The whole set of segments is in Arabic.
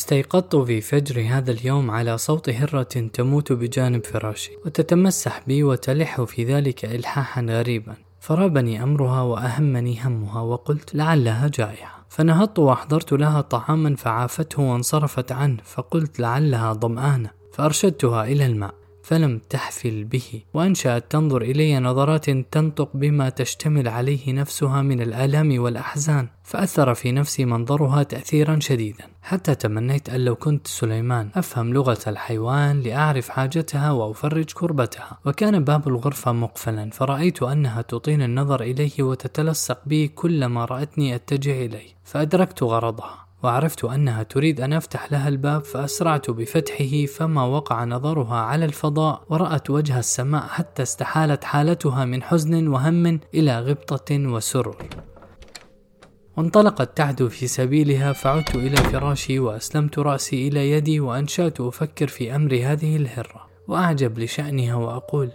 استيقظت في فجر هذا اليوم على صوت هرة تموت بجانب فراشي وتتمسح بي وتلح في ذلك إلحاحا غريبا. فرابني أمرها وأهمني همها وقلت لعلها جائعة. فنهضت وأحضرت لها طعاما فعافته وانصرفت عنه فقلت لعلها ظمآنة فأرشدتها إلى الماء. فلم تحفل به وأنشأت تنظر إلي نظرات تنطق بما تشتمل عليه نفسها من الآلام والأحزان فأثر في نفسي منظرها تأثيرا شديدا. حتى تمنيت أن لو كنت سليمان أفهم لغة الحيوان لأعرف حاجتها وأفرج كربتها. وكان باب الغرفة مقفلا فرأيت أنها تطين النظر إليه وتتلصق بي كلما رأتني أتجه إليه فأدركت غرضها. وعرفت أنها تريد أن أفتح لها الباب فأسرعت بفتحه فما وقع نظرها على الفضاء ورأت وجه السماء حتى استحالت حالتها من حزن وهم إلى غبطة وسرور وانطلقت تعدو في سبيلها فعدت إلى فراشي وأسلمت رأسي إلى يدي وأنشأت أفكر في أمر هذه الهرة. وأعجب لشأنها وأقول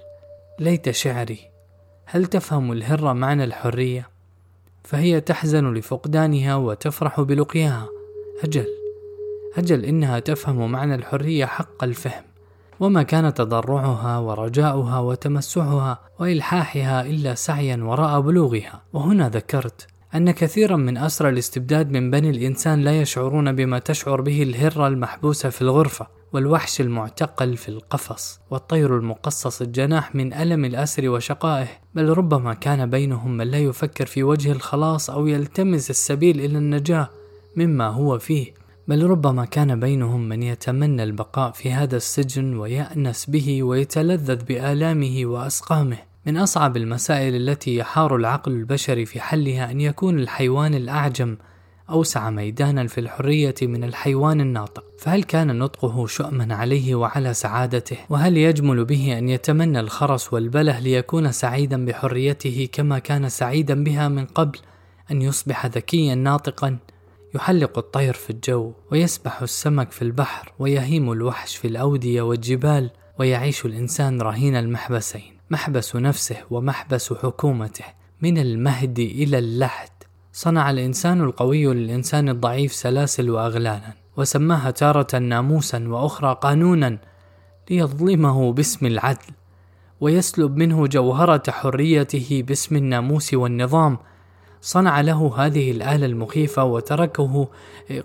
ليت شعري هل تفهم الهرة معنى الحرية؟ فهي تحزن لفقدانها وتفرح بلقياها. أجل أجل إنها تفهم معنى الحرية حق الفهم وما كان تضرعها ورجاؤها وتمسحها وإلحاحها إلا سعيا وراء بلوغها. وهنا ذكرت أن كثيرا من أسرى الاستبداد من بني الإنسان لا يشعرون بما تشعر به الهرة المحبوسة في الغرفة والوحش المعتقل في القفص والطير المقصص الجناح من ألم الأسر وشقائه. بل ربما كان بينهم من لا يفكر في وجه الخلاص أو يلتمس السبيل إلى النجاة. مما هو فيه بل ربما كان بينهم من يتمنى البقاء في هذا السجن ويأنس به ويتلذذ بآلامه وأسقامه. من أصعب المسائل التي يحار العقل البشري في حلها أن يكون الحيوان الأعجم أوسع ميدانا في الحرية من الحيوان الناطق. فهل كان نطقه شؤما عليه وعلى سعادته؟ وهل يجمل به أن يتمنى الخرس والبله ليكون سعيدا بحريته كما كان سعيدا بها من قبل أن يصبح ذكيا ناطقا؟ يحلق الطير في الجو ويسبح السمك في البحر ويهيم الوحش في الأودية والجبال ويعيش الإنسان رهين المحبسين محبس نفسه ومحبس حكومته من المهد إلى اللحد. صنع الإنسان القوي للإنسان الضعيف سلاسل وأغلالا وسماها تارة ناموسا وأخرى قانونا ليظلمه باسم العدل ويسلب منه جوهرة حريته باسم الناموس والنظام صنع له هذه الآلة المخيفة وتركه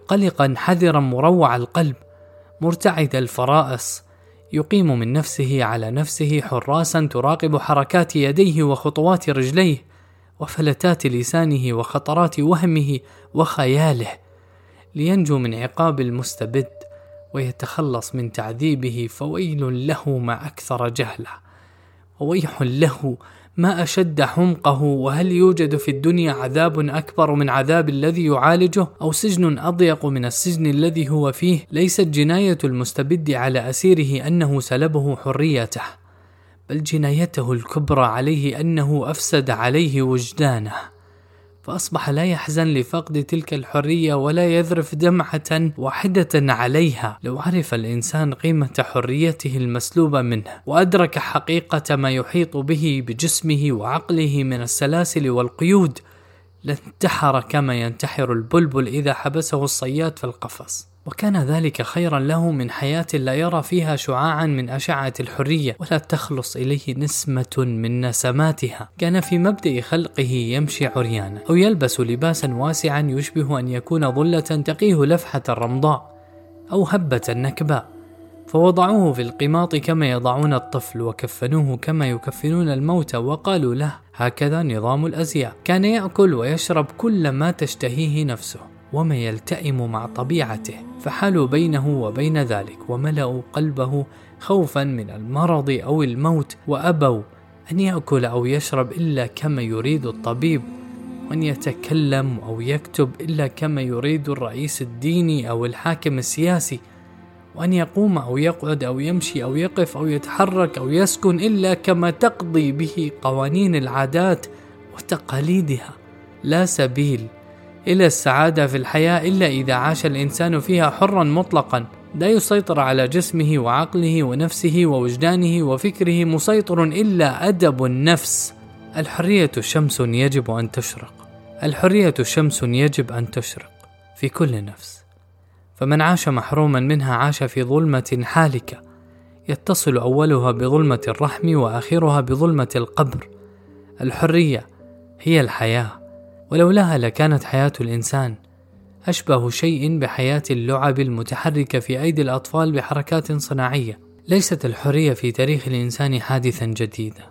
قلقا حذرا مروع القلب مرتعد الفرائص يقيم من نفسه على نفسه حراسا تراقب حركات يديه وخطوات رجليه وفلتات لسانه وخطرات وهمه وخياله لينجو من عقاب المستبد ويتخلص من تعذيبه فويل له ما أكثر جهله وويح له ما أشد حمقه وهل يوجد في الدنيا عذاب أكبر من عذاب الذي يعالجه أو سجن أضيق من السجن الذي هو فيه؟ ليست جناية المستبد على أسيره أنه سلبه حريته بل جنايته الكبرى عليه أنه أفسد عليه وجدانه. فأصبح لا يحزن لفقد تلك الحرية ولا يذرف دمعة واحدة عليها. لو عرف الإنسان قيمة حريته المسلوبة منه وأدرك حقيقة ما يحيط به بجسمه وعقله من السلاسل والقيود لانتحر كما ينتحر البلبل إذا حبسه الصياد في القفص. وكان ذلك خيرا له من حياة لا يرى فيها شعاعا من أشعة الحرية ولا تخلص إليه نسمة من نسماتها. كان في مبدأ خلقه يمشي عريانا أو يلبس لباسا واسعا يشبه أن يكون ظلة تقيه لفحة الرمضاء أو هبة النكباء فوضعوه في القماط كما يضعون الطفل وكفنوه كما يكفنون الموتى وقالوا له هكذا نظام الأزياء. كان يأكل ويشرب كل ما تشتهيه نفسه. وما يلتئم مع طبيعته فحالوا بينه وبين ذلك وملأوا قلبه خوفا من المرض أو الموت وأبوا أن يأكل أو يشرب إلا كما يريد الطبيب وأن يتكلم أو يكتب إلا كما يريد الرئيس الديني أو الحاكم السياسي وأن يقوم أو يقعد أو يمشي أو يقف أو يتحرك أو يسكن إلا كما تقضي به قوانين العادات وتقاليدها. لا سبيل إلى السعادة في الحياة إلا إذا عاش الإنسان فيها حرا مطلقا. لا يسيطر على جسمه وعقله ونفسه ووجدانه وفكره مسيطر إلا أدب النفس. الحرية شمس يجب أن تشرق. الحرية شمس يجب أن تشرق في كل نفس. فمن عاش محروما منها عاش في ظلمة حالكة. يتصل أولها بظلمة الرحم وآخرها بظلمة القبر. الحرية هي الحياة. ولولاها لكانت حياة الإنسان. أشبه شيء بحياة اللعب المتحركة في أيدي الأطفال بحركات صناعية ليست الحرية في تاريخ الإنسان حادثا جديدا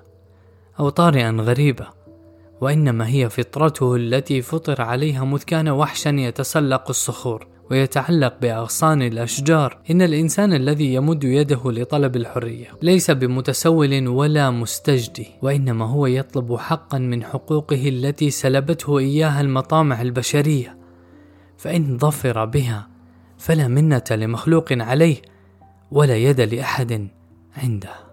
أو طارئا غريبا وإنما هي فطرته التي فطر عليها مذ كان وحشا يتسلق الصخور. ويتعلق بأغصان الأشجار. إن الإنسان الذي يمد يده لطلب الحرية ليس بمتسول ولا مستجدي وإنما هو يطلب حقا من حقوقه التي سلبته إياها المطامع البشرية. فإن ظفر بها فلا منة لمخلوق عليه ولا يد لأحد عنده.